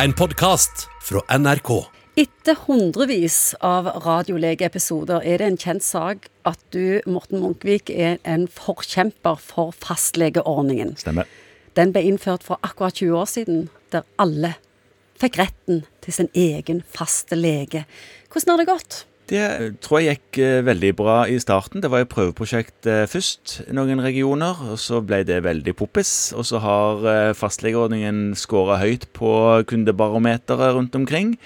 En podkast fra NRK. Etter hundrevis av radiolegeepisoder er det en kjent sak at du, Morten Munkvik, er en forkjemper for fastlegeordningen. Stemmer. Den ble innført for akkurat 20 år siden, der alle fikk retten til sin egen faste lege. Hvordan har det gått? Det tror jeg gikk eh, veldig bra i starten. Det var et prøveprosjekt eh, først i noen regioner, og så ble det veldig poppis. Og så har eh, fastlegeordningen skåra høyt på kundebarometeret rundt omkring.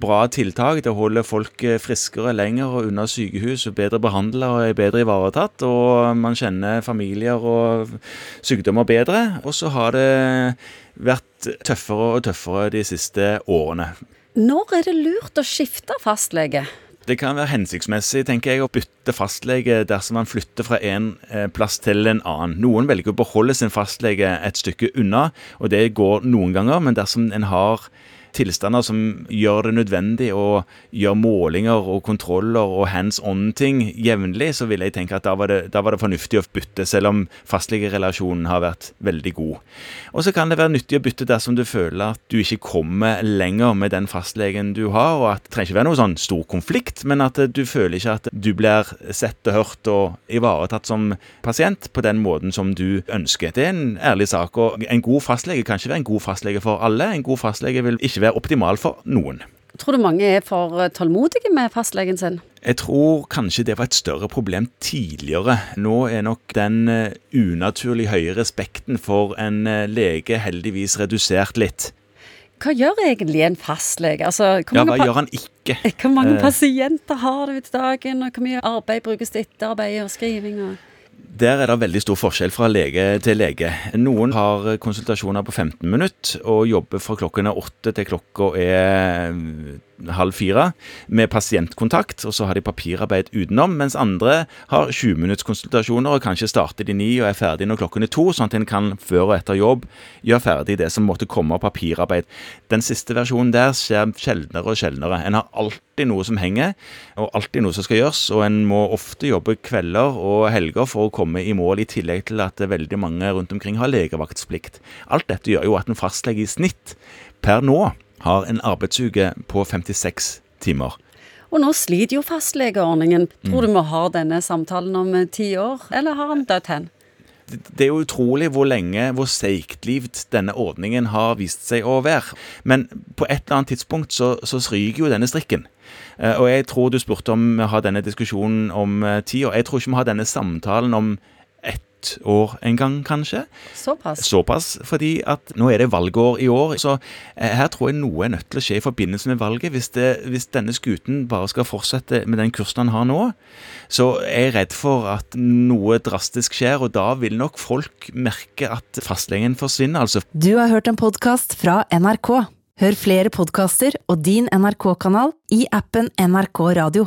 Bra tiltak. Det holder folk eh, friskere lenger og unna sykehus, og bedre behandla og er bedre ivaretatt. Og man kjenner familier og sykdommer bedre. Og så har det vært tøffere og tøffere de siste årene. Når er det lurt å skifte fastlege? Det kan være hensiktsmessig tenker jeg, å bytte fastlege dersom man flytter fra en eh, plass til en annen. Noen velger å beholde sin fastlege et stykke unna, og det går noen ganger. Men dersom en har tilstander som gjør det nødvendig å gjøre målinger og kontroller og hands on-ting jevnlig, så vil jeg tenke at da var, det, da var det fornuftig å bytte, selv om fastlegerelasjonen har vært veldig god. Og så kan det være nyttig å bytte dersom du føler at du ikke kommer lenger med den fastlegen du har, og at det trenger ikke være noe sånn stor konflikt, men at du føler ikke at du blir sett og hørt og ivaretatt som pasient på den måten som du ønsker. Det er en ærlig sak, og en god fastlege kan ikke være en god fastlege for alle. En god fastlege vil ikke være optimal for noen. Tror du mange er for eh, tålmodige med fastlegen sin? Jeg tror kanskje det var et større problem tidligere. Nå er nok den eh, unaturlig høye respekten for en eh, lege heldigvis redusert litt. Hva gjør egentlig en fastlege? Altså, Ja, hva gjør han ikke? Hvor mange pasienter har du til dagen, og hvor mye arbeid brukes til etterarbeid og skriving? Og Der er det veldig stor forskjell fra lege til lege. Noen har konsultasjoner på 15 minutter og jobber fra klokken er åtte til klokka er halv fire med pasientkontakt, og så har de papirarbeid utenom, mens andre har 20-minuttskonsultasjoner og kanskje starter de ni og er ferdig når klokken er to, sånn at en kan før og etter jobb gjøre ferdig det som måtte komme av papirarbeid. Den siste versjonen der skjer sjeldnere og sjeldnere. En har alltid noe som henger, og alltid noe som skal gjøres, og en må ofte jobbe kvelder og helger for å komme i mål, i tillegg til at veldig mange rundt omkring har legevaktsplikt. Alt dette gjør jo at en fastlege i snitt per nå har en arbeidsuke på 56 timer. Og nå sliter jo fastlegeordningen. Tror Mm. du vi har denne samtalen om eh, ti år, eller har han dødd hen? Det er jo utrolig hvor lenge, hvor seigtlivt denne ordningen har vist seg å være. Men på et eller annet tidspunkt så, så stryker jo denne strikken. Eh, Og jeg tror du spurte om vi har denne diskusjonen om eh, ti år. Jeg tror ikke vi har denne samtalen om år en gang, kanskje. Såpass. Såpass, fordi at nå er det valgår i år, så eh, her tror jeg noe er nødt til å skje i forbindelse med valget. Hvis, det, hvis denne skuten bare skal fortsette med den kursen han har nå, så er jeg redd for at noe drastisk skjer, og da vil nok folk merke at fastlegen forsvinner, altså. Du har hørt en podkast fra NRK. Hør flere podkaster og din NRK-kanal i appen NRK Radio.